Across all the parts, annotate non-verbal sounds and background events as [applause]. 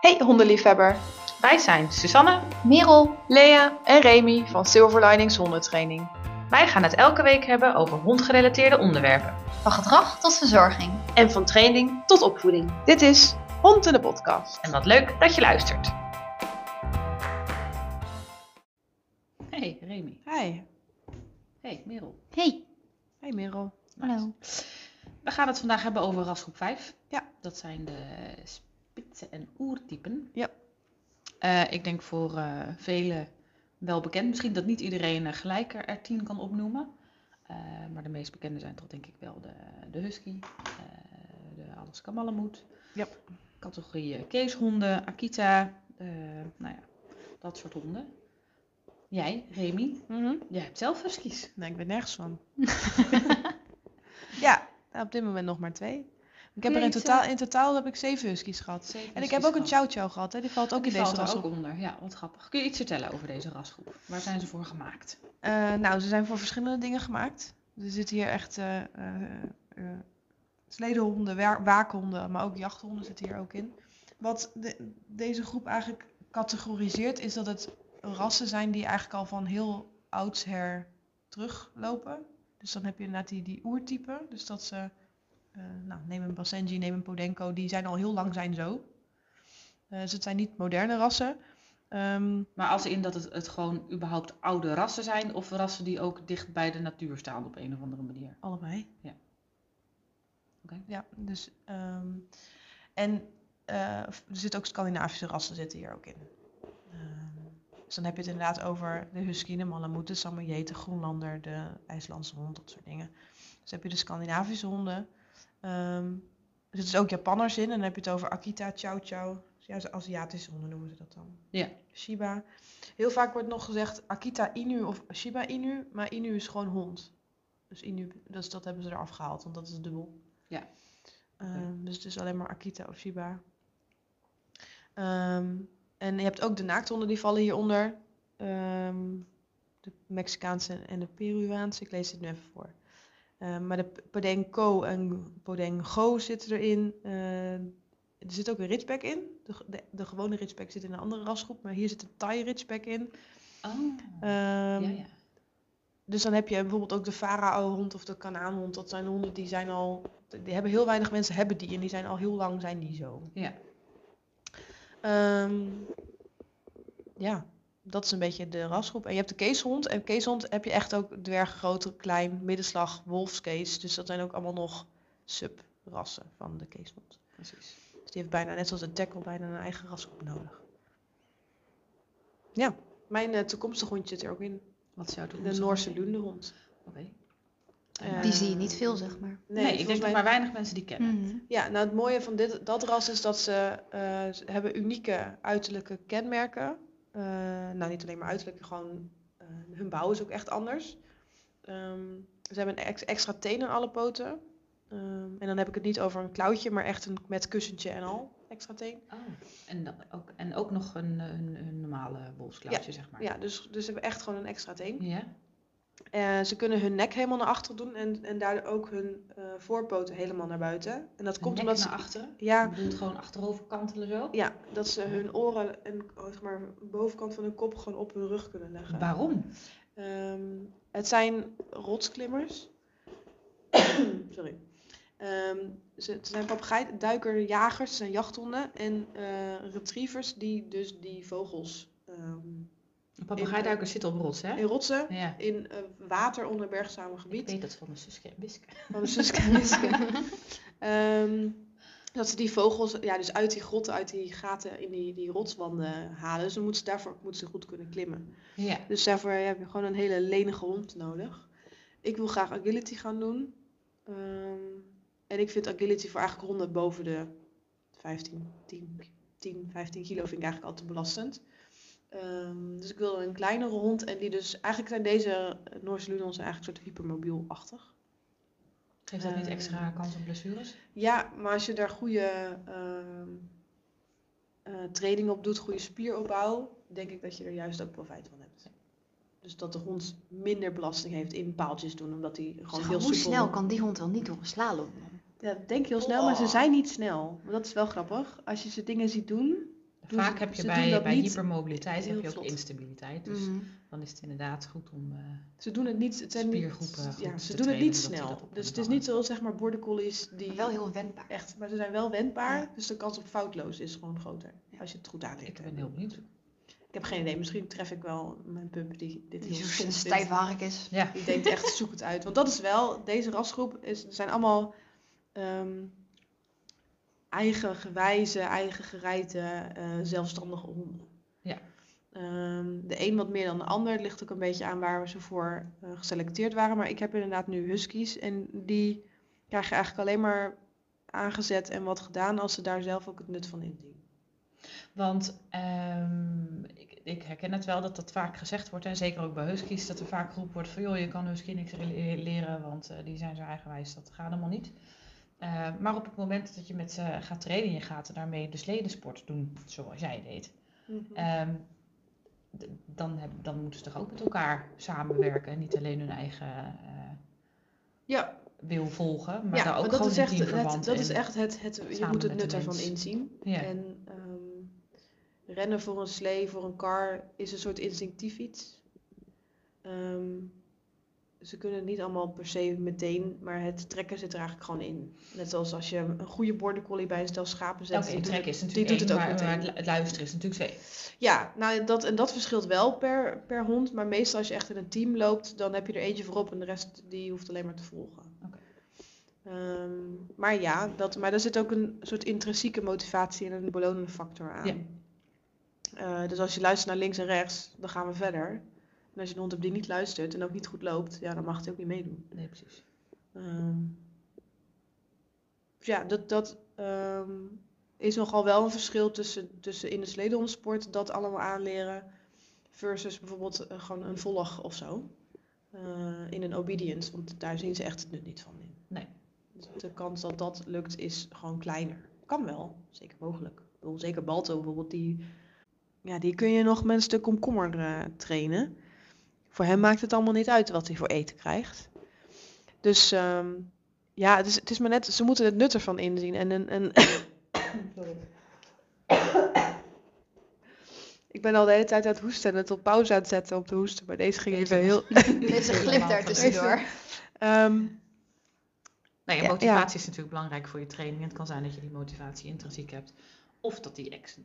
Hey hondenliefhebber, Wij zijn Susanne. Merel, Lea en Remy van Silver Linings Hondentraining. Wij gaan het elke week hebben over hondgerelateerde onderwerpen. van gedrag tot verzorging. En van training tot opvoeding. Dit is Hond in de podcast. En wat leuk dat je luistert. Hey Remy. Hi. Hey Merel. Hey, Hey Merel. hallo. We gaan het vandaag hebben over rasgroep 5. Ja. Dat zijn de spitsen en oertypen. Ja. Eh, ik denk voor eh velen wel bekend. Misschien dat niet iedereen eh, gelijk er, er tien kan opnoemen. Maar de meest bekende zijn toch denk ik wel de, de husky, de Alaska Malamute. Ja. Categorie keeshonden, Akita, nou ja, dat soort honden. Jij, Remy, jij hebt zelf huskies. Nee, ik weet nergens van. [laughs] [laughs] ja, nou, op dit moment nog maar twee. Ik heb er in totaal, in totaal heb ik zeven huskies gehad. Zeven En ik heb ook een chow chow gehad, hè? die valt ook Die in deze valt ook onder. Ja, wat grappig. Kun je iets vertellen over deze rasgroep? Waar zijn ze voor gemaakt? Eh, nou, ze zijn voor verschillende dingen gemaakt. Er zitten hier echt eh, eh, sledehonden, wa- waakhonden, maar ook jachthonden zitten hier ook in. Wat de- deze groep eigenlijk categoriseert, is dat het rassen zijn die eigenlijk al van heel oudsher teruglopen. Dus dan heb je inderdaad die, die oertypen. Dus dat ze, eh, nou, neem een Basenji, neem een Podenco, die zijn al heel lang zijn zo. Eh, dus het zijn niet moderne rassen. Ehm, Maar als in dat het, het gewoon überhaupt oude rassen zijn of rassen die ook dicht bij de natuur staan op een of andere manier? Allebei. Ja. Oké. Ja, dus. ehm, en eh, er zitten ook Scandinavische rassen zitten hier ook in. Ehm, dus dan heb je het inderdaad over de husky, de malamute, de groenlander, de IJslandse hond, dat soort dingen. Dus heb je de Scandinavische honden. Ehm, er zitten ook Japanners in. En dan heb je het over Akita, Chow Chow. Ja, de Aziatische honden noemen ze dat dan. Ja. Shiba. Heel vaak wordt nog gezegd Akita Inu of Shiba Inu. Maar Inu is gewoon hond. Dus Inu, dus dat hebben ze eraf gehaald, want dat is dubbel. Ja. Ehm, dus het is alleen maar Akita of Shiba. Ehm, en je hebt ook de naakthonden, die vallen hieronder. Ehm, de Mexicaanse en de Peruaanse. Ik lees het nu even voor. Ehm, maar de Podenco en Podengo zitten erin. Ehm, er zit ook een Ridgeback in. De, de, de gewone Ridgeback zit in een andere rasgroep, maar hier zit een Thai Ridgeback in. Oh, Ehm, ja, ja. dus dan heb je bijvoorbeeld ook de Farao-hond of de Kanaanhond. Dat zijn honden die zijn al... Die hebben heel weinig mensen hebben die. En die zijn al heel lang zijn die zo. Ja. Ehm, ja, dat is een beetje de rasgroep. En je hebt de keeshond. En keeshond heb je echt ook dwerg, grote, klein, middenslag, wolfskees. Dus dat zijn ook allemaal nog subrassen van de keeshond. Precies. Dus die heeft bijna, net zoals de tackle, bijna een eigen rasgroep nodig. Ja, mijn eh, toekomstige hondje zit er ook in. Wat jouw De Noorse hondje? lundehond. Oké. Eh, Die zie je niet veel, zeg maar. Nee, ik denk dat maar weinig mensen die kennen. Mhm. Ja, nou het mooie van dit, dat ras is dat ze, eh, ze hebben unieke uiterlijke kenmerken. Eh, nou, niet alleen maar uiterlijke, gewoon eh, hun bouw is ook echt anders. Ehm, ze hebben een ex- extra teen aan alle poten. Ehm, en dan heb ik het niet over een klauwtje, maar echt een met kussentje en al extra teen. Oh. En, dan ook, en ook nog een, een, een normale wolfsklauwtje, zeg maar. Ja, dus, dus ze hebben echt gewoon een extra teen. Ja? Eh, ze kunnen hun nek helemaal naar achteren doen en, en daardoor ook hun eh, voorpoten helemaal naar buiten. En dat komt omdat ze... naar achteren? Ja, Je bedoelt gewoon achterover kantelen zo? Ja, dat ze hun oren en zeg maar, bovenkant van hun kop gewoon op hun rug kunnen leggen. Waarom? Ehm, het zijn rotsklimmers. [coughs] Sorry. Ehm, ze, het zijn papegaaiduikerjagers, het zijn jachthonden en eh, retrievers die dus die vogels ehm, papegaaiduiker zit op rots, hè? in rotsen, Ja. in eh, water onder bergzame Ik gebied. weet dat van de Suske en Wiske. Van de Suske en Wiske. [laughs] Ehm, dat ze die vogels ja, dus uit die grotten, uit die gaten in die, die rotswanden halen. Dus dan moeten ze daarvoor moeten ze goed kunnen klimmen. Ja. Dus daarvoor heb je gewoon een hele lenige hond nodig. Ik wil graag agility gaan doen. Ehm, en ik vind agility voor eigenlijk honden boven de 15, 10, 10, 15 kilo vind ik eigenlijk al te belastend. Ehm, dus ik wil een kleinere hond. En die dus, eigenlijk zijn deze Noorse Lunons eigenlijk een soort hypermobiel-achtig. Geeft dat niet Eh, extra kans op blessures? Ja, maar als je daar goede ehm, eh, training op doet, goede spieropbouw, denk ik dat je er juist ook profijt van hebt. Dus dat de hond minder belasting heeft in paaltjes doen, omdat hij gewoon Zeg, heel hoe snel kan die hond wel niet door een slalom? Ja, dat denk je heel snel, maar ze zijn niet snel. Maar dat is wel grappig. Als je ze dingen ziet Doen Vaak ze- heb je bij, bij hypermobiliteit heb je ook vlot. instabiliteit. Dus Mhm. dan is het inderdaad goed om... eh, Ze doen het niet, het zijn niet- Spiergroepen goed ja, te ze doen het niet snel. Dus het is niet zoals zeg maar collies die Wel heel wendbaar. echt, maar ze zijn wel wendbaar, Ja. dus de kans op foutloos is gewoon groter Ja. als je het goed aanleert. ik ben heel benieuwd. Ik heb geen idee, misschien tref ik wel mijn pup die dit Die heel [laughs] stijf vindt. hark is. Ja, Die denkt echt, zoek het uit. Want dat is wel, deze rasgroep is, zijn allemaal ehm, eigen gewijze, eigen gerijde, eh, zelfstandige honden. Ja. Ehm, de een wat meer dan de ander. Het ligt ook een beetje aan waar ze voor eh, geselecteerd waren. Maar ik heb inderdaad nu huskies. En die krijgen eigenlijk alleen maar aangezet en wat gedaan als ze daar zelf ook het nut van inzien. want ehm, ik, ik herken het wel dat dat vaak gezegd wordt. En zeker ook bij huskies, dat er vaak geroepen wordt van... joh, je kan husky niks re- leren, want eh, die zijn zo eigenwijs. Dat gaat helemaal niet. Eh, maar op het moment dat je met ze gaat trainen... je gaat daarmee dus ledensport doen, zoals jij deed... Ehm, d- dan, heb, dan moeten ze toch ook met elkaar samenwerken en niet alleen hun eigen eh, Ja, wil volgen, maar ja, daar ook maar dat gewoon is in echt, het, dat is echt het, het je moet het nut ervan inzien. Ja. En ehm, rennen voor een slee, voor een car, is een soort instinctief iets. Ehm, ze kunnen het niet allemaal per se meteen, maar het trekken zit er eigenlijk gewoon in. Net zoals als je een goede border collie bij een stel schapen zet. Oké, die doet het- is natuurlijk die doet het ook maar, meteen. het lu- luisteren is natuurlijk twee. Ja, nou dat, en dat verschilt wel per, per hond. Maar meestal als je echt in een team loopt, dan heb je er eentje voorop en de rest die hoeft alleen maar te volgen. Ehm, maar ja, dat, maar er zit ook een soort intrinsieke motivatie en een belonende factor aan. Ja. Eh, dus als je luistert naar links en rechts, dan gaan we verder. En als je een hond hebt die niet luistert en ook niet goed loopt, ja, dan mag hij ook niet meedoen. Nee, precies. Ehm, dus ja, dat, dat ehm, is nogal wel een verschil tussen, tussen in de sledenhondsport dat allemaal aanleren versus bijvoorbeeld eh, gewoon een volg of zo. Eh, in een obedience, want daar zien ze echt het nut niet van in. Nee. Dus de kans dat dat lukt is gewoon kleiner. Kan wel, zeker mogelijk. Bedoel, zeker Balto bijvoorbeeld, die, ja, die kun je nog met een stuk komkommer eh, trainen. Voor hem maakt het allemaal niet uit wat hij voor eten krijgt. Dus ehm, ja, het is, het is maar net, ze moeten het nut ervan inzien. En, en, en [coughs] Sorry. [coughs] Ik ben al de hele tijd aan het hoesten en het op pauze aan het zetten om te hoesten. Maar deze ging even heel... Deze [coughs] glip daar tussendoor. Ehm, Nou ja, Ja, motivatie is natuurlijk belangrijk voor je training. Het kan zijn dat je die motivatie intrinsiek hebt. Of dat die ex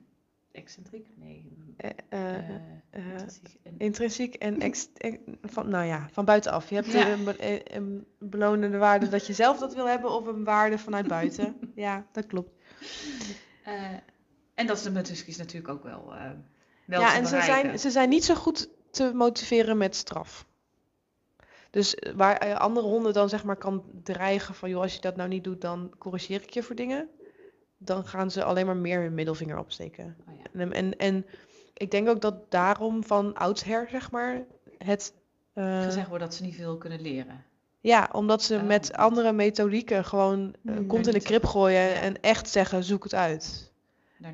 excentriek? Nee. eh, eh, eh, intrinsiek en- intrinsiek en ex, van, nou ja, van buitenaf. Je hebt Ja. een, be- een belonende waarde dat je zelf dat wil hebben of een waarde vanuit buiten. [laughs] ja, dat klopt. en dat is met huskies natuurlijk ook wel, wel ja, te en ze zijn, ze zijn niet zo goed te motiveren met straf. Dus waar andere honden dan zeg maar kan dreigen van, joh, als je dat nou niet doet, dan corrigeer ik je voor dingen. Dan gaan ze alleen maar meer hun middelvinger opsteken. Oh ja. En, en, en ik denk ook dat daarom van oudsher, zeg maar, het... eh, Gezegd wordt dat ze niet veel kunnen leren. ja, omdat ze met andere methodieken gewoon eh, kont in de krip gooien Ja. en echt zeggen, zoek het uit.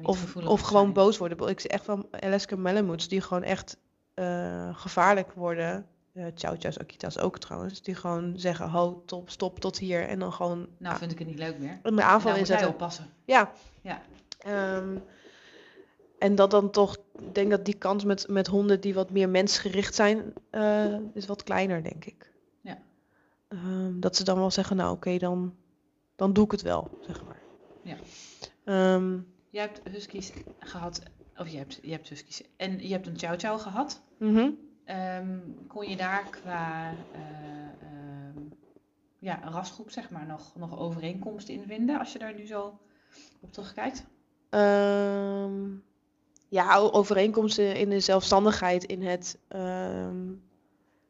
Of, of gewoon zijn. boos worden. Ik zie echt van Alaska Malamutes die gewoon echt eh, gevaarlijk worden. Eh Chow Chow's, Akita's ook trouwens. Die gewoon zeggen, ho, top, stop, tot hier. En dan gewoon Nou vind ik het niet leuk meer. een En aanval jij inzetten. oppassen. Ja. Ja. Ehm, en dat dan toch, ik denk dat die kans met, met honden die wat meer mensgericht zijn, eh, is wat kleiner, denk ik. Ja. Ehm, dat ze dan wel zeggen, nou oké, dan, dan doe ik het wel, zeg maar. Ja. Ehm, Jij hebt huskies gehad, of je hebt, je hebt huskies. En je hebt een chow chow gehad. mhm. Ehm, kon je daar qua eh, ehm, ja, rasgroep zeg maar nog, nog overeenkomsten in vinden als je daar nu zo op terugkijkt? Ehm, ja, overeenkomsten in de zelfstandigheid, in het...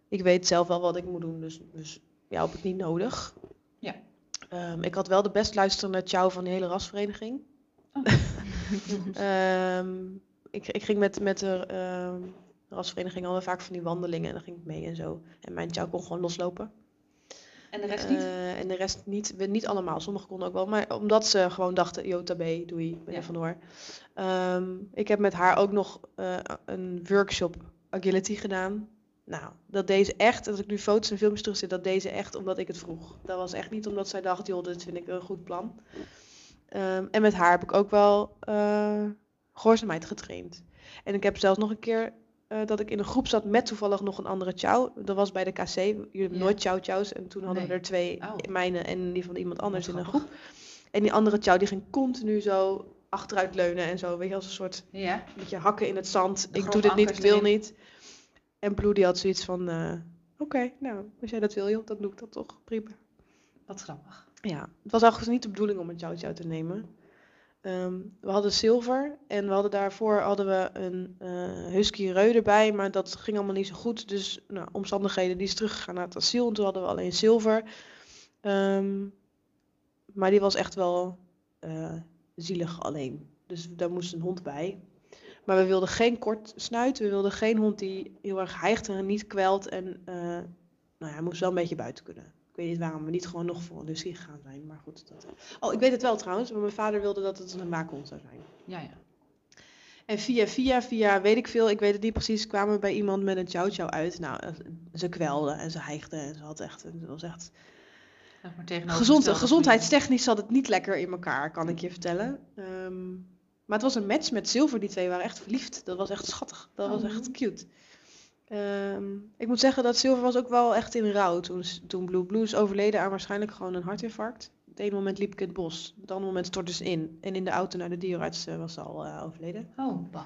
ik weet zelf wel wat ik moet doen, dus, dus jou heb ik niet nodig. Ja. Ik had wel de best luisterende chow van de hele rasvereniging. Oh. [laughs] [laughs] Ik, ik ging met, met de ehm, rasvereniging al vaak van die wandelingen en dan ging ik mee en zo. En mijn chow kon gewoon loslopen. En de rest niet? Eh, en de rest niet, we- niet allemaal. Sommigen konden ook wel. Maar omdat ze gewoon dachten, jota B, doei, ben Ja. er vandoor. Ehm, ik heb met haar ook nog eh, een workshop agility gedaan. Nou, dat deze echt, als ik nu foto's en filmpjes terug zit, dat deze echt omdat ik het vroeg. Dat was echt niet omdat zij dacht, joh, dit vind ik een goed plan. Ehm, en met haar heb ik ook wel eh, gehoorzaamheid getraind. En ik heb zelfs nog een keer eh, dat ik in een groep zat met toevallig nog een andere chow. Dat was bij de KC. Jullie hebben Ja. nooit chow chows. En toen hadden we er twee, Oh. mijne en die van iemand anders in een groep. En die andere chow die ging continu zo achteruit leunen en zo. Weet je, als een soort Ja, beetje hakken in het zand. De ik doe dit niet, ik wil erin. niet. En Blue die had zoiets van, eh, oké, nou, als jij dat wil, joh, dan doe ik dat toch. Prima. wat grappig. Ja, het was eigenlijk niet de bedoeling om een chow chow te nemen. Ehm, we hadden zilver en we hadden daarvoor hadden we een eh, husky reu erbij, maar dat ging allemaal niet zo goed. Dus nou, omstandigheden, die is teruggegaan naar het asiel en toen hadden we alleen zilver. Ehm, maar die was echt wel eh, zielig alleen. Dus daar moest een hond bij. Maar we wilden geen kort snuit, we wilden geen hond die heel erg hijgt en niet kwelt. En eh, nou ja, hij moest wel een beetje buiten kunnen. Ik weet niet waarom we niet gewoon nog voor een husky gegaan zijn, maar goed. Dat... Oh, ik weet het wel trouwens, maar mijn vader wilde dat het een waakhond zou zijn. Ja, ja. En via, via, via, weet ik veel, ik weet het niet precies, kwamen we bij iemand met een chow chow uit. Nou, eh, ze kwelde en ze hijgde en ze had echt, het was echt... Maar Gezond, gezondheidstechnisch zat het niet lekker in elkaar, kan ik je vertellen. Ehm, maar het was een match met Zilver, die twee waren echt verliefd. Dat was echt schattig, dat was Oh. echt cute. Ehm, ik moet zeggen dat Zilver was ook wel echt in rouw toen, toen Blue Blue is overleden aan waarschijnlijk gewoon een hartinfarct. Het ene moment liep ik in het bos, het andere moment stortte ze in. En in de auto naar de dierenarts eh, was ze al eh, overleden. Oh, bah.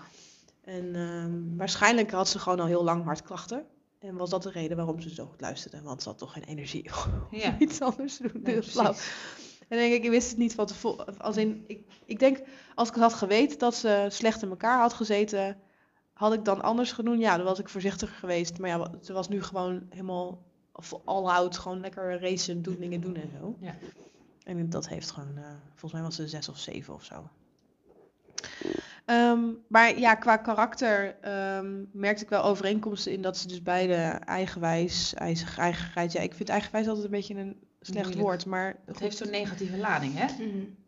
En ehm, waarschijnlijk had ze gewoon al heel lang hartklachten. En was dat de reden waarom ze zo goed luisterde, want ze had toch geen energie [laughs] om Ja. iets anders te doen. Nee, flauw. En dan denk ik, ik wist het niet van tevoren. Als in, ik, ik denk, als ik het had geweten dat ze slecht in elkaar had gezeten, had ik dan anders gedaan. Ja, dan was ik voorzichtiger geweest. Maar ja, ze was nu gewoon helemaal all out, gewoon lekker racen, doen, dingen doen en zo. Ja. En dat heeft gewoon, eh, volgens mij was ze zes of zeven of zo. Ehm, maar ja, qua karakter ehm, merkte ik wel overeenkomsten in dat ze dus beide eigenwijs, eigen, eigenheid. Ja, ik vind eigenwijs altijd een beetje een slecht Moeilijk. woord, maar Het heeft zo'n negatieve lading, hè?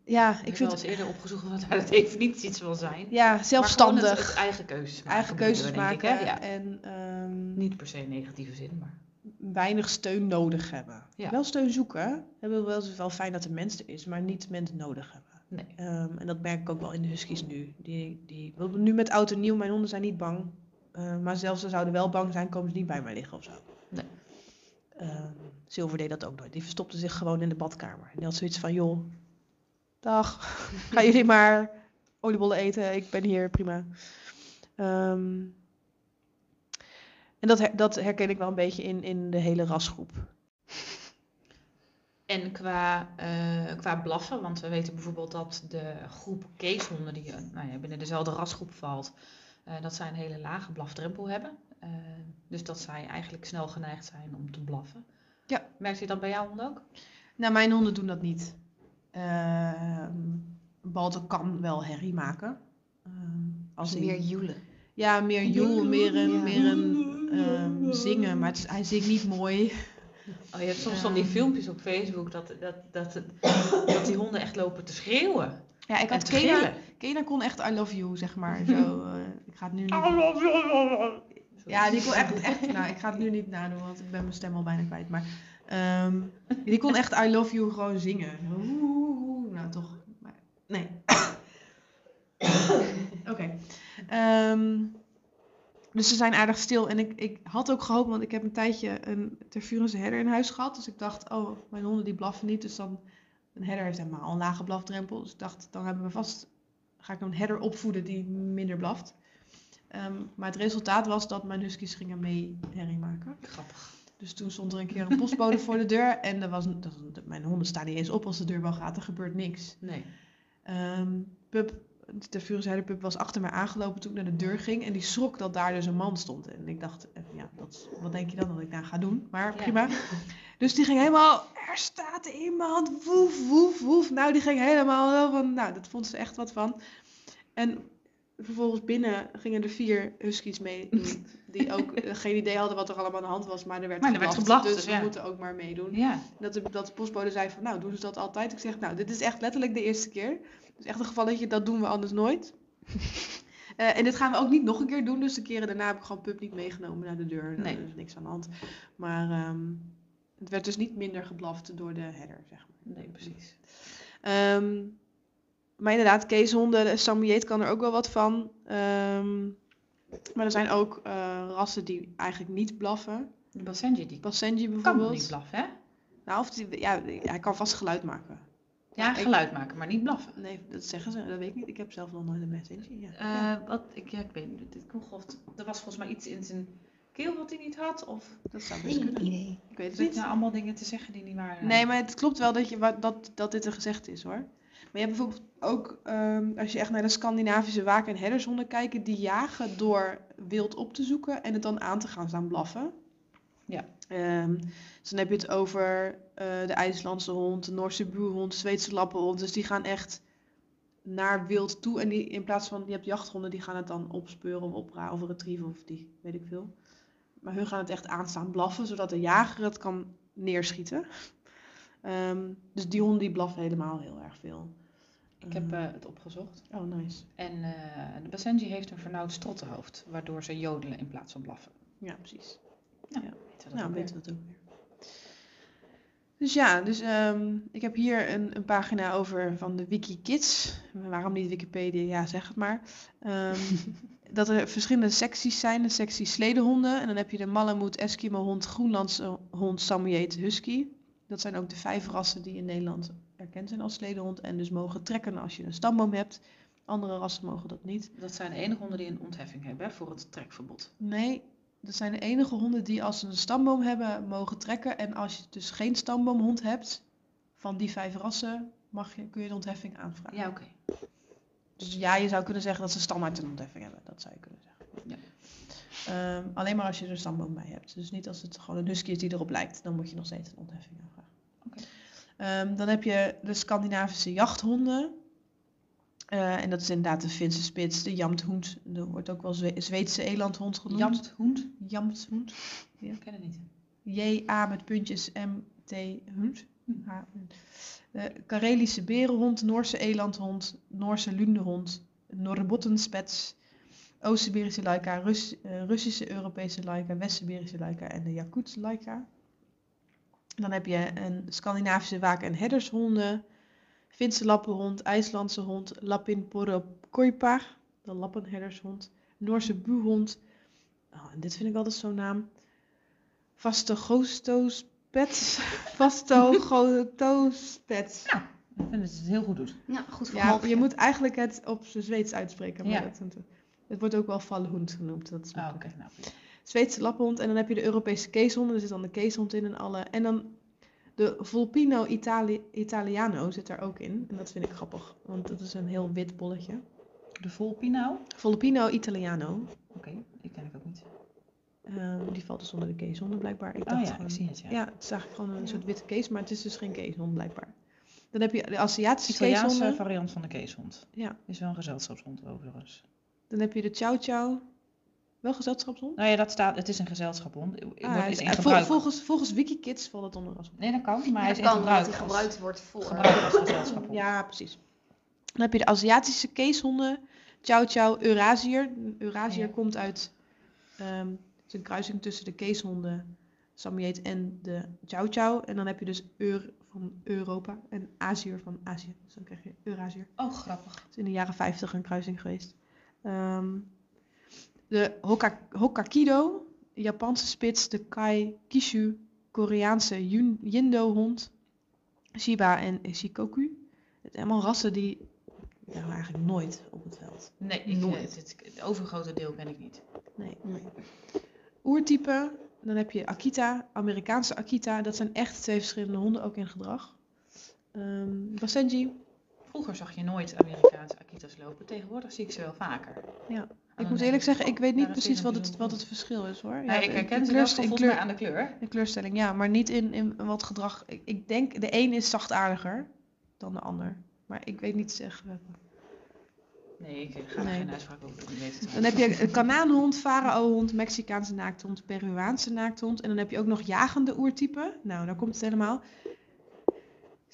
ja, Ik ik heb vind eens eerder opgezocht wat daar de definities wil zijn. ja zelfstandig, gewoon het, het eigen keuzes maken. eigen keuzes ik, maken? Ja. en ehm, Niet per se in negatieve zin, maar... weinig steun nodig hebben. Ja. Wel steun zoeken. Het is wel, wel fijn dat er mens er is, maar niet mensen nodig hebben. Nee. Ehm, en dat merk ik ook wel in de huskies nu. Die, die, nu met oud en nieuw, mijn honden zijn niet bang. Eh, maar zelfs ze zouden wel bang zijn, komen ze niet bij mij liggen of zo. Nee. Ehm, Silver deed dat ook nooit. Die verstopte zich gewoon in de badkamer. En die had zoiets van, joh, dag, [laughs] gaan jullie maar oliebollen eten. Ik ben hier, prima. Ehm, en dat, her- dat herken ik wel een beetje in, in de hele rasgroep. En qua, eh, qua blaffen, want we weten bijvoorbeeld dat de groep keeshonden die eh, nou ja, binnen dezelfde rasgroep valt, eh, dat zij een hele lage blafdrempel hebben. Dus dat zij eigenlijk snel geneigd zijn om te blaffen. Ja. Merkt u dat bij jouw hond ook? Nou, mijn honden doen dat niet. Ehm Balto kan wel herrie maken. Ehm, als in- meer joelen. Ja, meer joel, meer een, Ja. meer een ehm, zingen. Maar is, hij zingt niet mooi. [laughs] Oh, je hebt soms van die filmpjes op Facebook dat, dat, dat, dat die honden echt lopen te schreeuwen. Ja, ik had Kena. Kena kon echt I love you, zeg maar. Zo, eh, ik ga het nu niet... Ja, die kon echt, echt... Nou, ik ga het nu niet nadoen, want ik ben mijn stem al bijna kwijt. Maar ehm, die kon echt I love you gewoon zingen. Nou, toch. Maar, nee. [coughs] Oké. Ehm, dus ze zijn aardig stil. En ik, ik had ook gehoopt, want ik heb een tijdje een Tervurense herder in huis gehad. Dus ik dacht, oh, mijn honden die blaffen niet. Dus dan, een herder heeft helemaal al een lage blafdrempel. Dus ik dacht, dan hebben we vast, ga ik een herder opvoeden die minder blaft. Ehm, maar het resultaat was dat mijn huskies gingen mee herrie maken. Grappig. Dus toen stond er een keer een postbode voor de deur. En er was, dat, mijn honden staan niet eens op als de deur wel gaat. Er gebeurt niks. Nee. Ehm Pup, de Furenzijde Pup was achter mij aangelopen toen ik naar de deur ging. En die schrok dat daar dus een man stond. En ik dacht, eh, ja, dat, wat denk je dan dat ik daar ga doen? Maar Ja. prima. Dus die ging helemaal, er staat iemand, woef, woef, woef. Nou, die ging helemaal van, nou, dat vond ze echt wat van. En vervolgens binnen gingen er vier huskies mee. [laughs] Die ook eh, geen idee hadden wat er allemaal aan de hand was. Maar er werd Maar er werd geblaft, geblaft, dus dus we moeten ook maar meedoen. Ja. Dat de, dat de postbode zei van, nou, doen ze dat altijd? Ik zeg, nou, dit is echt letterlijk de eerste keer. Dus echt een gevalletje, dat doen we anders nooit. [laughs] Eh, en dit gaan we ook niet nog een keer doen. Dus de keren daarna heb ik gewoon pup niet meegenomen naar de deur. Nee. Er is niks aan de hand. Maar ehm, het werd dus niet minder geblaft door de herder, zeg maar. Nee, precies. Ehm, maar inderdaad, keeshonden, de Samoyed kan er ook wel wat van. Ehm, maar er zijn ook eh, rassen die eigenlijk niet blaffen. De Basenji die Basenji kan bijvoorbeeld. niet blaffen, hè? Nou, of die, ja, hij kan vast geluid maken. Ja, ik- geluid maken, maar niet blaffen. Nee, dat zeggen ze, dat weet ik niet. Ik heb zelf nog nooit een Basenji. Ja. Ja, Eh, wat, ik, ja, ik weet niet, dit er was volgens mij iets in zijn keel wat hij niet had, of dat zou best kunnen. idee. Ik weet het niet. nou allemaal dingen te zeggen die niet waren. Nee, maar het klopt wel dat, je, dat, dat dit er gezegd is hoor. Maar je hebt bijvoorbeeld ook, ehm, als je echt naar de Scandinavische waak- en herdershonden kijkt, die jagen door wild op te zoeken en het dan aan te gaan staan blaffen. Ja. Ehm, dus dan heb je het over eh, de IJslandse hond, de Noorse buurhond, de Zweedse lappenhond. Dus die gaan echt naar wild toe. En die, in plaats van, je hebt jachthonden, die gaan het dan opspeuren of opraken of retrieven of die, weet ik veel. Maar hun gaan het echt aanstaan blaffen, zodat de jager het kan neerschieten. Ehm, dus die honden die blaffen helemaal heel erg veel. Ik heb Ehm, eh, het opgezocht. oh, nice. En eh, de Basenji heeft een vernauwd strottenhoofd, waardoor ze jodelen in plaats van blaffen. Ja, precies. Nou, Ja. weten we dat Nou, ook weten weer. we dat ook weer. Dus ja, dus ehm, ik heb hier een, een pagina over van de WikiKids. Waarom niet Wikipedia? Ja, zeg het maar. [laughs] Dat er verschillende secties zijn. De sectie sledehonden. En dan heb je de Malamute, Eskimo hond, Groenlandse hond, Samoyed, Husky. Dat zijn ook de vijf rassen die in Nederland erkend zijn als sledehond. En dus mogen trekken als je een stamboom hebt. Andere rassen mogen dat niet. Dat zijn de enige honden die een ontheffing hebben hè, voor het trekverbod. Nee, dat zijn de enige honden die als ze een stamboom hebben mogen trekken. En als je dus geen stamboomhond hebt van die vijf rassen, mag je, kun je de ontheffing aanvragen. Ja, oké. Dus ja, je zou kunnen zeggen dat ze standaard een ontheffing hebben. Dat zou je kunnen zeggen. Ja. Ehm, alleen maar als je er een stamboom bij hebt. Dus niet als het gewoon een husky is die erop lijkt. Dan moet je nog steeds een ontheffing aanvragen. Ehm, dan heb je de Scandinavische jachthonden. Eh, en dat is inderdaad de Finse spits, de jamthond. Er wordt ook wel Zwe- Zweedse elandhond genoemd. Jamthond? Jamthond. Ik ken het niet. J-A met puntjes M-T hond. Hm. H- De Karelische berenhond, Noorse elandhond, Noorse lundehond, Norbottenspets, Oost-Siberische laika, Rus- eh, Russische Europese laika, West-Siberische laika en de Jakutse laika. Dan heb je een Scandinavische waak- en herdershonden, Finse lappenhond, IJslandse hond, Lapin porokoipa, de lappenherdershond, Noorse buhond. Oh, en dit vind ik altijd zo'n naam. Vastogostospets. [laughs] Vastogotospets. Ik vind dat het heel goed doet. Ja, goed Ja, je moet eigenlijk het op zijn Zweeds uitspreken. Maar Ja. dat, het wordt ook wel vallenhond genoemd. Dat is Ah. Nou. Zweedse lappenhond. En dan heb je de Europese keeshonden. Er zit dan de keeshond in en alle. En dan de Volpino Itali Italiano zit er ook in. En dat vind ik grappig. Want dat is een heel wit bolletje. De Volpino? Volpino Italiano. Oké, die ken ik ook niet. Ehm, die valt dus onder de keeshonden blijkbaar. Ik Oh dacht ja, gewoon- ik zie het, ja. Ja, het is eigenlijk gewoon een soort witte kees, maar het is dus geen keeshond blijkbaar. Dan heb je de Aziatische Italiaanse keeshonden. variant van de keeshond. Ja. Is wel een gezelschapshond overigens. Dan heb je de Chow Chow. Wel gezelschapshond? Nou ja, dat staat, het is een gezelschapshond. Ah, wordt- hij is is- in vol- gebruik. volgens, volgens Wikikids valt het onder als Nee, dat kan, maar hij is in gebruik. als- gebruikt wordt voor... gebruikt als gezelschapshond. Ja, precies. Dan heb je de Aziatische keeshonden. Chow Chow Eurasier. Eurasier Ja. komt uit... ehm, het is een kruising tussen de keeshonden, Samoyed en de Chow Chow. En dan heb je dus Eur van Europa en Azier van Azië. Dus dan krijg je Eurasier. Oh, grappig. Het is in de jaren 50 een kruising geweest. Ehm, de Hoka- de Japanse spits, de Kai Kishu, Koreaanse Yun- Yindo-hond, Shiba en Shikoku. Het zijn allemaal rassen die we eigenlijk nooit op het veld. Nee, ik, Nooit. eh, het, het overgrote deel ken ik niet. Nee. Nee. Oertype, dan heb je Akita, Amerikaanse Akita. Dat zijn echt twee verschillende honden, ook in gedrag. Ehm Basenji, Vroeger zag je nooit Amerikaanse Akitas lopen. Tegenwoordig zie ik ze wel vaker. Ja. En ik moet eerlijk zeggen, oh, ik weet niet precies wat het, wat het verschil is hoor. Nee, ik herken de ze in kleur- aan de kleur. De kleurstelling, ja, maar niet in, in wat gedrag. Ik, ik denk, de een is zachtaardiger dan de ander. Maar ik weet niet zeggen. Nee, ik ga Nee. geen uitspraak over doen. Het Dan heb je een Kanaanhond, Faraohond, Mexicaanse naakthond, Peruaanse naakthond. En dan heb je ook nog jagende oertypen. Nou, daar komt het helemaal.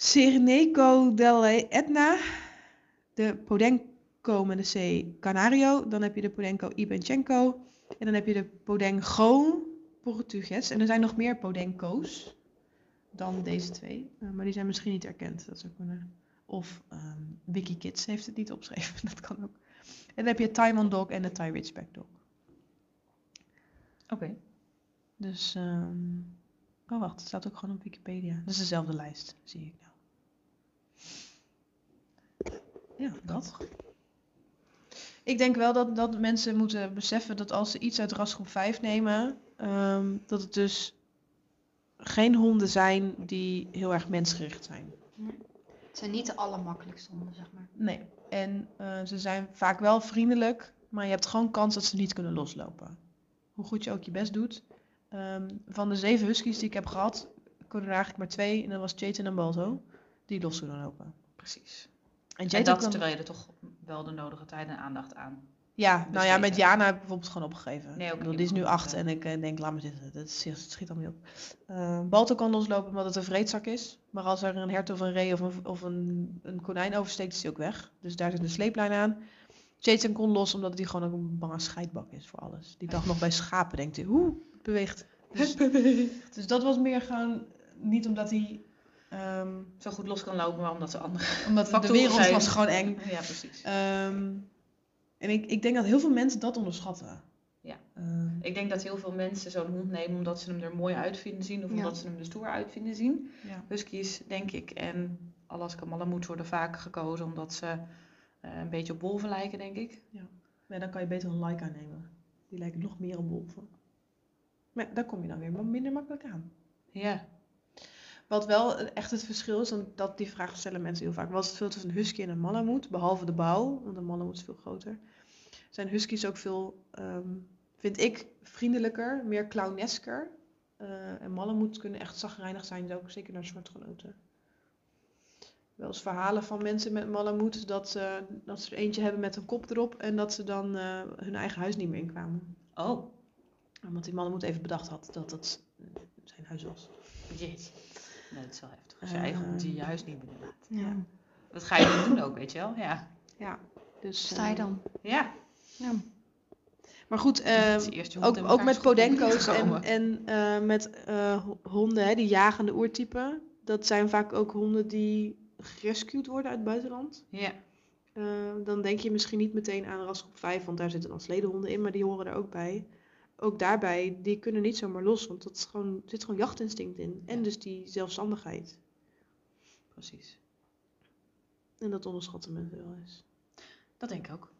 Cyrenaico delle Etna, de Podenco met de C Canario. Dan heb je de Podenco Ibenchenko. En dan heb je de Podengo Portugues. En er zijn nog meer Podenco's dan deze twee. Eh, maar die zijn misschien niet erkend. Dat zou kunnen. Of ehm WikiKids heeft het niet opgeschreven, [laughs] dat kan ook. En dan heb je Taiwan Dog en de Thai Ridgeback Dog. Oké. Dus, ehm, oh wacht, het staat ook gewoon op Wikipedia. Dat is dezelfde lijst, zie ik nou. Ja, dat. Ik denk wel dat, dat mensen moeten beseffen dat als ze iets uit rasgroep 5 nemen, ehm, dat het dus geen honden zijn die heel erg mensgericht zijn. Het zijn niet de allermakkelijkste honden, zeg maar. Nee. En eh, ze zijn vaak wel vriendelijk, maar je hebt gewoon kans dat ze niet kunnen loslopen. Hoe goed je ook je best doet. Ehm, van de zeven huskies die ik heb gehad, kunnen er eigenlijk maar twee. En dat was Chayton en Balto, die los kunnen lopen. Precies. En En dat terwijl je er toch wel de nodige tijd en aandacht aan. Ja, nou ja, met. Jana heb ik bijvoorbeeld gewoon opgegeven. Nee, ook Ik bedoel, niet die is nu acht en ik eh, denk, laat me zitten. Dat het schiet allemaal niet op. Eh, Balto kan loslopen omdat het een vreedzak is. Maar als er een hert of een ree of een, of een, een konijn oversteekt, is hij ook weg. Dus daar zit een sleeplijn aan. Jason kon los omdat hij gewoon ook een bange scheidbak is voor alles. Die dacht nog bij schapen, denkt hij, hoe, [laughs] het beweegt. Dus, dus dat was meer gewoon niet omdat hij... ehm, Zo goed los kan lopen, maar omdat ze andere omdat de wereld zijn. was gewoon eng. Ja, precies. Ehm, en ik, ik denk dat heel veel mensen dat onderschatten. Ja. Ehm, Ik denk dat heel veel mensen zo'n hond nemen omdat ze hem er mooi uit vinden zien of Ja. omdat ze hem er stoer uit vinden zien. ja. Huskies, denk ik, en Alaska Malamute worden vaak gekozen omdat ze eh, een beetje op wolven lijken, denk ik. Nee, dan kan je beter een Laika nemen. Die lijken nog meer op wolven. Maar daar kom je dan weer minder makkelijk aan. Ja. Wat wel echt het verschil is, want dat, die vraag stellen mensen heel vaak. Wat is het verschil tussen een husky en een malamute? Behalve de bouw, want een malamute is veel groter. Zijn huskies ook veel, ehm, vind ik, vriendelijker, meer clownesker. Eh, en malamutes kunnen echt zagrijnig zijn, ook zeker naar soortgenoten. Wel eens verhalen van mensen met malamutes dat, ze dat ze er eentje hebben met een kop erop en dat ze dan eh, hun eigen huis niet meer inkwamen. Oh, Omdat die malamute even bedacht had dat eh, zijn huis was. jeetje. Nee, dat is wel heftig. Als je eigen hond in je huis niet binnenlaat. Ja. Dat ga je niet doen ook, weet je wel? Ja. Ja, dus... Sta je eh, dan? Ja. Ja. Maar goed, eh, je hond ook, ook met te en, en eh, met eh, ho- honden, hè, die jagende oertypen. Dat zijn vaak ook honden die gerescued worden uit het buitenland. Ja. Eh, dan denk je misschien niet meteen aan rasgroep 5, want daar zitten dan sledehonden in, maar die horen er ook bij. Ook daarbij, die kunnen niet zomaar los, want dat is gewoon, zit gewoon jachtinstinct in. En Ja. dus die zelfstandigheid. Precies. En dat onderschatten mensen wel eens. Dat denk ik ook.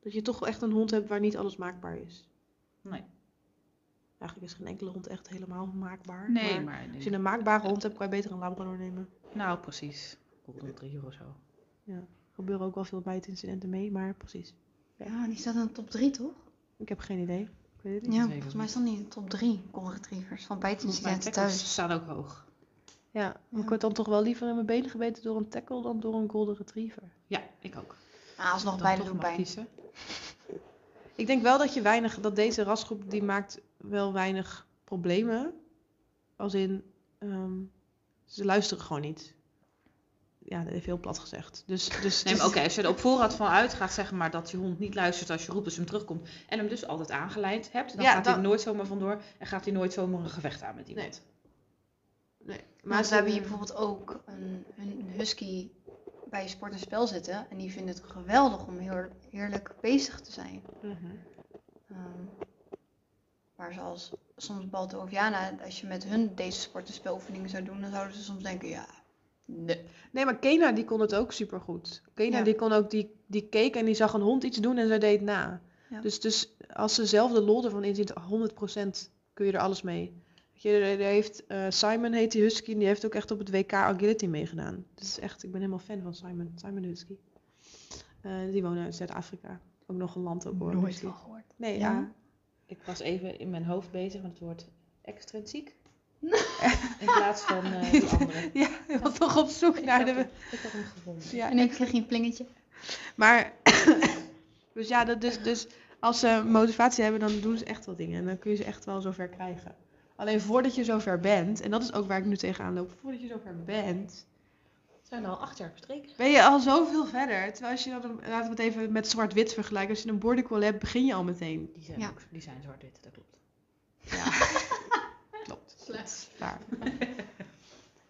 Dat je toch wel echt een hond hebt waar niet alles maakbaar is. Nee. Eigenlijk is geen enkele hond echt helemaal maakbaar. Nee, maar maar... als je een maakbare hond hebt, kan je beter een Labrador nemen. Nou, precies. Golden Retriever of zo. Er gebeuren ook wel veel bijtincidenten mee, maar precies. Ja, die staat in de top 3, toch? Ik heb geen idee. Ik weet het niet. Ja, volgens mij niet. staan die in de top 3 golden retrievers van bijtincidenten thuis. staan ook hoog. Ja, maar ik word dan toch wel liever in mijn benen gebeten door een tackle dan door een golden retriever. Ja, ik ook. Ah, alsnog beide doen pijn. kiezen. [laughs] Ik denk wel dat je weinig, dat deze rasgroep die maakt wel weinig problemen. Als in, ehm, ze luisteren gewoon niet. Ja, dat heeft heel plat gezegd. Dus, dus Nee, maar oké, als je er op voorraad van uitgaat, zeg maar, dat je hond niet luistert als je roept als hem terugkomt. En hem dus altijd aangeleid hebt, dan Ja, gaat hij dan- er nooit zomaar vandoor. En gaat hij nooit zomaar een gevecht aan met iemand. Nee, Maar ze we hebben hier bijvoorbeeld ook een, een husky bij sport en spel zitten. En die vinden het geweldig om heel heerlijk bezig te zijn. Ehm, maar zoals soms Balto of Jana, als je met hun deze sport- en speloefeningen zou doen, dan zouden ze soms denken, ja, nee. Nee, maar Kena die kon het ook supergoed. Kena Ja. die kon ook, die, die keek en die zag een hond iets doen en zij deed na. Ja. Dus, dus als ze zelf de lol ervan inziet, 100% kun je er alles mee. Je, er, heeft, eh, Simon heet die husky en die heeft ook echt op het WK agility meegedaan. Dus echt, ik ben helemaal fan van Simon, Simon husky. Eh, die wonen uit Zuid-Afrika. Ook nog een land ook hoor. nooit van gehoord. Nee, Ja? ja. Ik was even in mijn hoofd bezig met het woord extrinsiek. [laughs] In plaats van eh, die andere. [laughs] Ja, ik was toch op zoek Ik naar had, de... hem, ik had hem gevonden. Ja, En ik kreeg je een plingetje. Maar, [coughs] dus ja, dat dus, dus als ze motivatie hebben, dan doen ze echt wel dingen. En dan kun je ze echt wel zover krijgen. Alleen voordat je zover bent, en dat is ook waar ik nu tegenaan loop, voordat je zover bent, zijn al acht jaar verstreken. ben je al zoveel verder. Terwijl als je dan, laten we het even met zwart-wit vergelijken, als je een border hebt, begin je al meteen. Die zijn, Ja. ook, die zijn zwart-wit, dat klopt. Ja, Klaar. [laughs]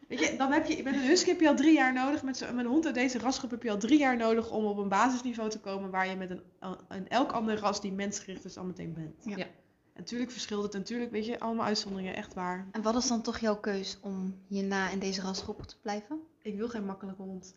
Weet je, dan heb je, met een husky heb je al drie jaar nodig. Met, zo, met een hond uit deze rasgroep heb je al drie jaar nodig om op een basisniveau te komen waar je met een, een elk ander ras die mensgericht is al meteen bent. Ja. Ja. En natuurlijk verschilt het, natuurlijk, weet je, allemaal uitzonderingen, echt waar. En wat is dan toch jouw keus om hierna in deze rasgroep te blijven? Ik wil geen makkelijke hond.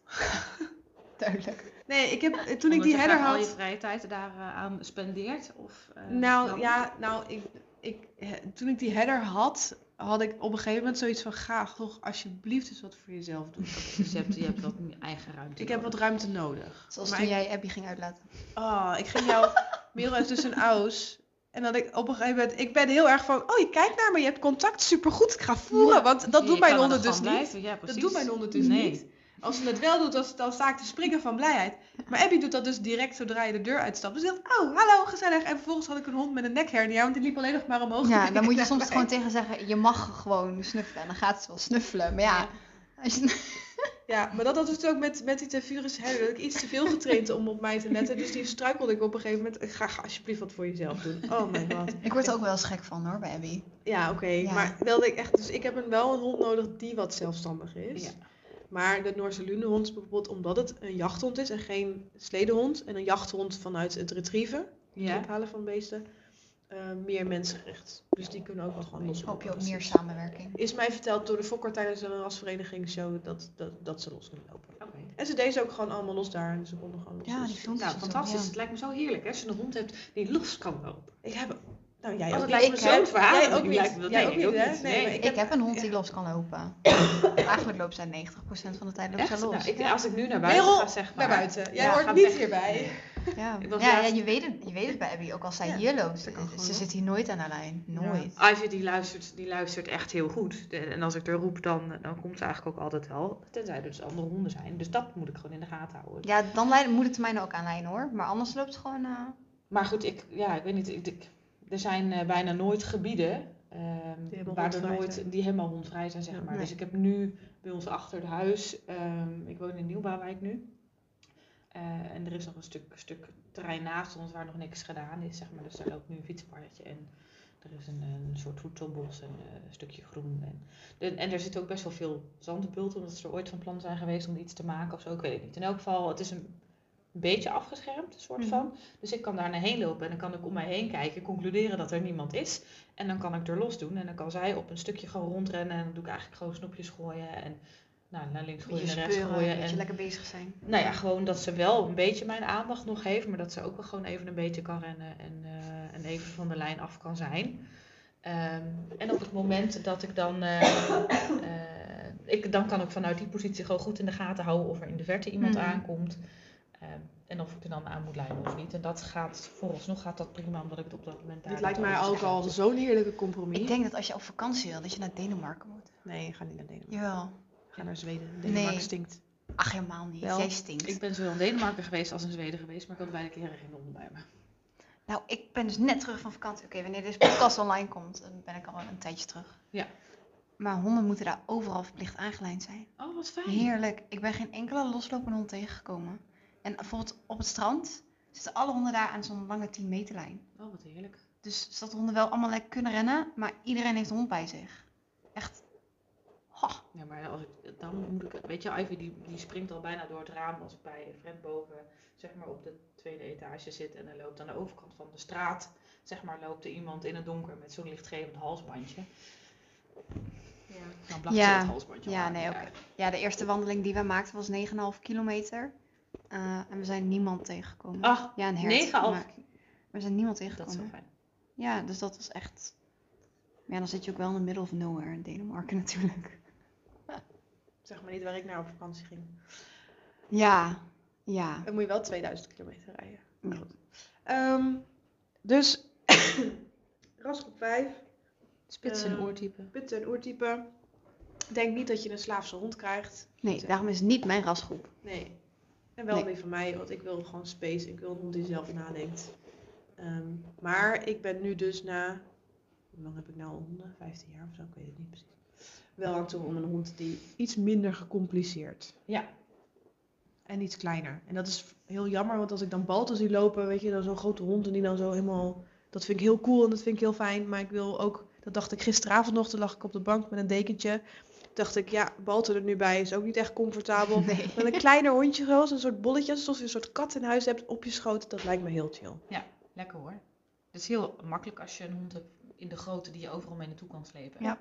[laughs] Duidelijk. Nee, ik heb, toen ik die header graag al je had... vrije tijd daar eh, aan spendeert? Of, eh, Nou dan? ja, nou, ik, ik, eh, toen ik die header had, had ik op een gegeven moment zoiets van, ga toch alsjeblieft eens wat voor jezelf doen. Dus je hebt, je hebt wat eigen ruimte. Ik heb wat ruimte nodig. Zoals Maar toen ik- jij Abby ging uitlaten. Oh, ik ging jou Merel is dus een aus. En dat ik op een gegeven moment, ik ben heel erg van, oh je kijkt naar me, je hebt contact, supergoed, ik ga voeren. Ja. Want dat kan mijn dus gang niet. Ja, Dat doen mijn honden dus Nee. niet. Als ze het wel doet, dan, dan sta ik te springen van blijheid. Maar Abby doet dat dus direct zodra je de deur uitstapt. Dus ze zegt, oh, hallo, gezellig. En vervolgens had ik een hond met een nekhernia, want die liep alleen nog maar omhoog. Ja, dan moet je [laughs] soms gewoon tegen zeggen, je mag gewoon snuffelen. En dan gaat ze wel snuffelen. Maar ja, als je- [laughs] Ja, maar dat had het ook met, met die Tevurus herder. Dat ik iets te veel getraind om op mij te letten. Dus die struikelde ik op een gegeven moment. Ga, ga alsjeblieft wat voor jezelf doen. Oh mijn god. ik word er ook wel eens gek van hoor, bij Abby. Ja, oké. Ja. Maar wel dat ik echt, dus ik heb een, wel een hond nodig die wat zelfstandig is. Ja. Maar de Noorse Lunehond is bijvoorbeeld omdat het een jachthond is en geen sledehond. En een jachthond vanuit het retrieven, het Ja. ophalen van beesten, eh, meer mensgericht. Dus die kunnen ook wel gewoon los. Hoop je lopen. meer samenwerking. Is mij verteld door de fokker tijdens een rasverenigingsshow dat, dat, dat ze los kunnen lopen. En ze deden ze ook gewoon allemaal los daar. Dus ze konden gewoon los. Ja, die filmpjes. Nou, en zo, fantastisch. ja. Het lijkt me zo heerlijk hè, als je een hond hebt die los kan lopen. Ik heb... Nou, jij ook dat niet. lijkt me verhaal. Jij ook niet. lijkt me dat- Jij nee, ook niet, ook hè? niet. Nee, Nee. maar ik Ik heb... een hond die los kan lopen. [coughs] Eigenlijk loopt zij 90% van de tijd loopt zij los. Nou, ik, ja. als ik nu naar buiten Merel, ga, zeg maar. Naar buiten. Jij Ja, hoort niet weg. hierbij. Ja, [laughs] ja, ja je, weet het, je weet het bij Abby. Ook als zij Ja, hier loopt. ze kan gewoon Ze los. zit hier nooit aan de lijn. Nooit. Ivy die luistert, die luistert echt heel goed. De- En als ik er roep, dan, dan komt ze eigenlijk ook altijd wel. Tenzij er dus andere honden zijn. Dus dat moet ik gewoon in de gaten houden. Ja, dan leiden, moet het mij ook aanlijnen hoor. Maar anders loopt ze gewoon... eh, Maar goed, ik, ja, ik weet niet. Ik, ik- er zijn eh, bijna nooit gebieden ehm, waar er nooit, zijn. die helemaal hondvrij zijn, zeg Ja, maar. nee. Dus ik heb nu bij ons achter het huis, ehm, ik woon in Nieuwbouwwijk nu. Eh, en er is nog een stuk, stuk terrein naast ons waar nog niks gedaan is, zeg maar. Dus daar loopt nu een fietspaardje en er is een, een soort voedselbos en eh, een stukje groen. En, de- en er zit ook best wel veel zandbulten, omdat ze er ooit van plan zijn geweest om iets te maken of zo. Ik weet het niet. In elk geval, het is een beetje afgeschermd, soort Mhm. van. Dus ik kan daar naar heen lopen en dan kan ik om mij heen kijken, concluderen dat er niemand is. En dan kan ik er los doen en dan kan zij op een stukje gewoon rondrennen en dan doe ik eigenlijk gewoon snoepjes gooien en nou, naar links een gooien, naar rechts speuren, gooien. een En, lekker bezig zijn. nou ja, gewoon dat ze wel een beetje mijn aandacht nog heeft, maar dat ze ook wel gewoon even een beetje kan rennen en, eh, en even van de lijn af kan zijn. Ehm, en op het moment dat ik dan, eh, eh, ik, dan kan ik vanuit die positie gewoon goed in de gaten houden of er in de verte iemand Mhm. aankomt. Ehm, en of ik er dan aan moet leiden of niet. En dat gaat, vooralsnog gaat dat prima, omdat ik het op dat moment daar Dit lijkt mij ook al zo'n heerlijke compromis. Ik denk dat als je op vakantie wil, dat je naar Denemarken moet. Nee, ga niet naar Denemarken. Jawel. Ga naar Zweden. Denemarken Nee. stinkt. Ach, helemaal niet. Wel. Jij stinkt. Ik ben zowel in Denemarken geweest als in Zweden geweest, maar ik had beide keren geen honden bij me. Nou, ik ben dus net terug van vakantie. Oké, wanneer deze podcast online komt, dan ben ik al een tijdje terug. Ja. Maar honden moeten daar overal verplicht aangelijnd zijn. Oh, wat fijn. Heerlijk. Ik ben geen enkele loslopende hond tegengekomen. En bijvoorbeeld op het strand zitten alle honden daar aan zo'n lange 10 meter lijn. Oh, wat heerlijk. Dus zodat de honden wel allemaal lekker kunnen rennen, maar iedereen heeft een hond bij zich. Echt. Ha. Ja, maar als ik, dan moet ik, weet je, Ivy die, die springt al bijna door het raam als ik bij een vriend boven, zeg maar op de tweede etage zit en er loopt aan de overkant van de straat, zeg maar, loopt er iemand in het donker met zo'n lichtgevend halsbandje. Dan blaft Ja. ze het halsbandje Ja, nee, oké. Ja, de eerste wandeling die wij maakten was 9,5 kilometer. Eh, en we zijn niemand tegengekomen. Ah, ja, een hert. 9,5. maar We zijn niemand dat is tegengekomen. wel fijn. Ja, dus dat was echt... Ja, dan zit je ook wel in the middle of nowhere in Denemarken [laughs] natuurlijk. Zeg maar niet waar ik naar op vakantie ging. Ja, ja. Dan moet je wel 2000 kilometer rijden. Ja. Goed. Ehm, dus, [coughs] rasgroep 5, Spits en Eh, oortype. putten en oertype. Denk niet dat je een slaafse hond krijgt. Nee, daarom is het niet mijn rasgroep. Nee. En wel Nee. niet van mij, want ik wil gewoon space. Ik wil een hond die zelf nadenkt. Ehm, maar ik ben nu dus na, hoe lang heb ik nou honden? 15 jaar of zo, ik weet het niet precies. Wel aan toe om een hond die iets minder gecompliceerd. Ja. En iets kleiner. En dat is heel jammer, want als ik dan Balten zie lopen, weet je, dan zo'n grote hond en die dan zo helemaal... Dat vind ik heel cool en dat vind ik heel fijn. Maar ik wil ook, dat dacht ik gisteravond nog, toen lag ik op de bank met een dekentje. Dacht ik, ja, Balto er nu bij is ook niet echt comfortabel. [laughs] Nee. Met een kleiner hondje zoals een soort bolletje, alsof je een soort kat in huis hebt op je schoot. Dat lijkt me heel chill. Lekker hoor. Het is heel makkelijk als je een hond hebt in de grootte die je overal mee naartoe kan slepen. Ja.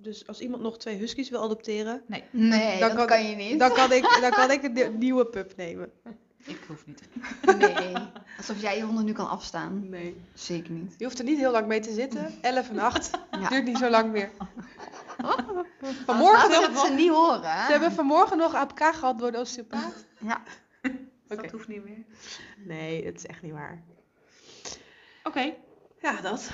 Dus als iemand nog twee huskies wil adopteren, Nee, Dan dat kan- kan je niet. dan kan ik, dan kan ik een nieuw- nieuwe pup nemen. [laughs] Ik hoef niet. Nee. Alsof jij je honden nu kan afstaan. Nee. Zeker niet. Je hoeft er niet heel lang mee te zitten. 11 en 8. Ja. Duurt niet zo lang meer. Vanmorgen nog, het ze niet horen. hè? ze hebben vanmorgen nog APK gehad door de osteopaat. Ja. Oké. Dat hoeft niet meer. Nee, dat is echt niet waar. Oké. Ja, dat.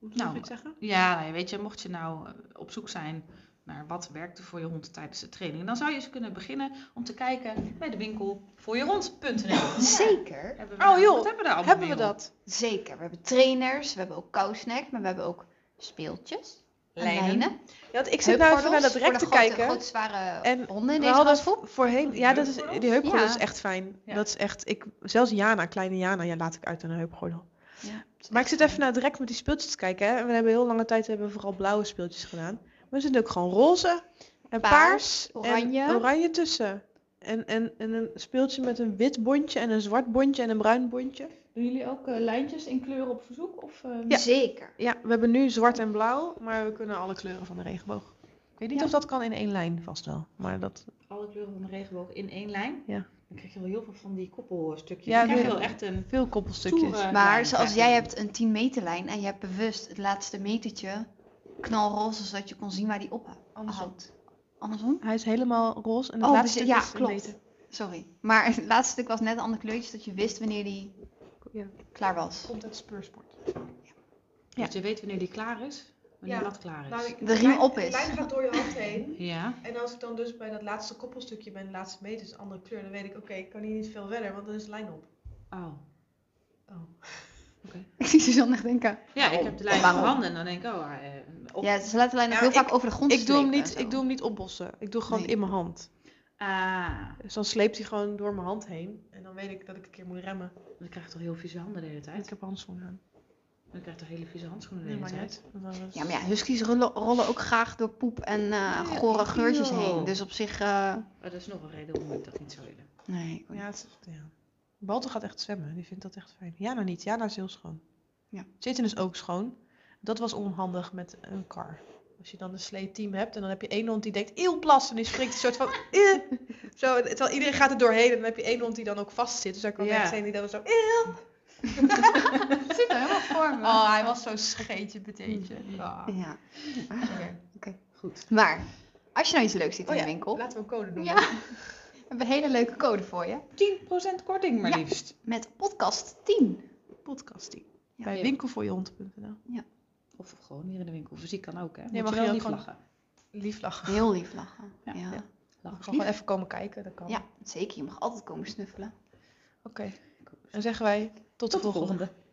Moet Nou, iets zeggen? Ja, ja, weet je, mocht je nou eh, op zoek zijn naar wat werkte voor je hond tijdens de training, dan zou je eens kunnen beginnen om te kijken bij de winkel voor je hond.nl. Zeker. We Oh, daar- joh. Wat hebben we daar allemaal Hebben we dat? Zeker. We hebben trainers, we hebben ook kousnack, maar we hebben ook speeltjes. en Lijnen. lijnen. Ja, ik zit nou even naar dat rek te kijken. Grote, zware En honden in We deze voorheen, ja, dat is, die heupgordel Ja. is echt fijn. Ja. Dat is echt, ik, zelfs Jana, kleine Jana, ja, laat ik uit aan een heupgordel. Ja. Maar ik zit even naar het rek met die speeltjes te kijken. Hè. En we hebben heel lange tijd hebben we vooral blauwe speeltjes gedaan. Maar er zitten ook gewoon roze en paars, Paars, en oranje. oranje tussen. En, en, en een speeltje met een wit bondje en een zwart bondje en een bruin bondje. Doen jullie ook eh, lijntjes in kleuren op verzoek? Of, eh, Ja. Zeker. Ja, we hebben nu zwart en blauw, maar we kunnen alle kleuren van de regenboog. Ik weet niet Ja. of dat kan in één lijn, vast wel. Maar dat, alle kleuren van de regenboog in één lijn? Ja. Dan krijg je wel heel veel van die koppelstukjes. Ja, dan krijg je doe- wel echt een veel koppelstukjes. Maar zoals jij hebt een 10 meter lijn en je hebt bewust het laatste metertje knalroze, zodat je kon zien waar die op Andersom. houdt. Andersom? Hij is helemaal roze en het Oh, laatste dus- stuk ja, is klopt. Sorry. Maar [laughs] het laatste stuk was net een ander kleurtje, zodat je wist wanneer die Ja. klaar was. Komt uit speursport. Ja. Dat je weet wanneer die klaar is, wanneer Ja. dat klaar is. Nou, De riem op is. De lijn gaat door je hand heen. [laughs] Ja, En als ik dan dus bij dat laatste koppelstukje ben, de laatste meter is een andere kleur, dan weet ik, oké, ik kan hier niet veel verder, want dan is de lijn op. oh. Oh. [laughs] Ik zie Suzanne echt denken. Ja, ik heb de lijn in Waarom? mijn handen en dan denk ik, oh, eh, op. Ja, ze laten de lijn ook Ja, heel ik- vaak over de grond Ik doe, hem niet, ik doe hem niet opbossen. Ik doe gewoon Nee. in mijn hand. Ah, Dus dan sleept hij gewoon door mijn hand heen. En dan weet ik dat ik een keer moet remmen. dan krijg je toch heel vieze handen de hele tijd. ik heb handschoenen aan. Dan krijg je toch hele vieze handschoenen de Nee, hele maar tijd. niet. Ja, maar ja, huskies rollen, rollen ook graag door poep en eh Ja, gore geurtjes heen. Dus op zich, eh, Oh, dat is nog een reden waarom ik dat niet zou willen. nee. Ja, het is, ja. Balto gaat echt zwemmen. Die vindt dat echt fijn. Jana niet. Jana is heel schoon. Ja. Zitten is ook schoon. Dat was onhandig met een kar. Als je dan een sleeteam hebt en dan heb je één hond die denkt eeuw plas en die springt een soort van eh. zo, terwijl iedereen gaat er doorheen en dan heb je één hond die dan ook vast zit. Dus daar kan Ja. zijn die dan zo eeuw. Het [laughs] zit er helemaal voor me. Oh, hij was zo'n scheetje beteentje. Ah. Ja. Oké. Goed. Maar, als je nou iets leuks ziet Oh in ja, de winkel. laten we een code doen. Ja. We hebben een hele leuke code voor je. 10% korting maar Ja. liefst. Met podcast 10. Podcasting. Ja. Bij Ja. winkelvoorjehond.nl. Of gewoon hier in de winkel. Fysiek kan ook, hè? Moet mag je wel lief lachen. Lief lachen. Heel lief lachen. Ja. Ja, ja. Lachen Gewoon even komen kijken. Dat kan. zeker. Je mag altijd komen snuffelen. Oké. En zeggen wij tot de Tot de volgende. volgende.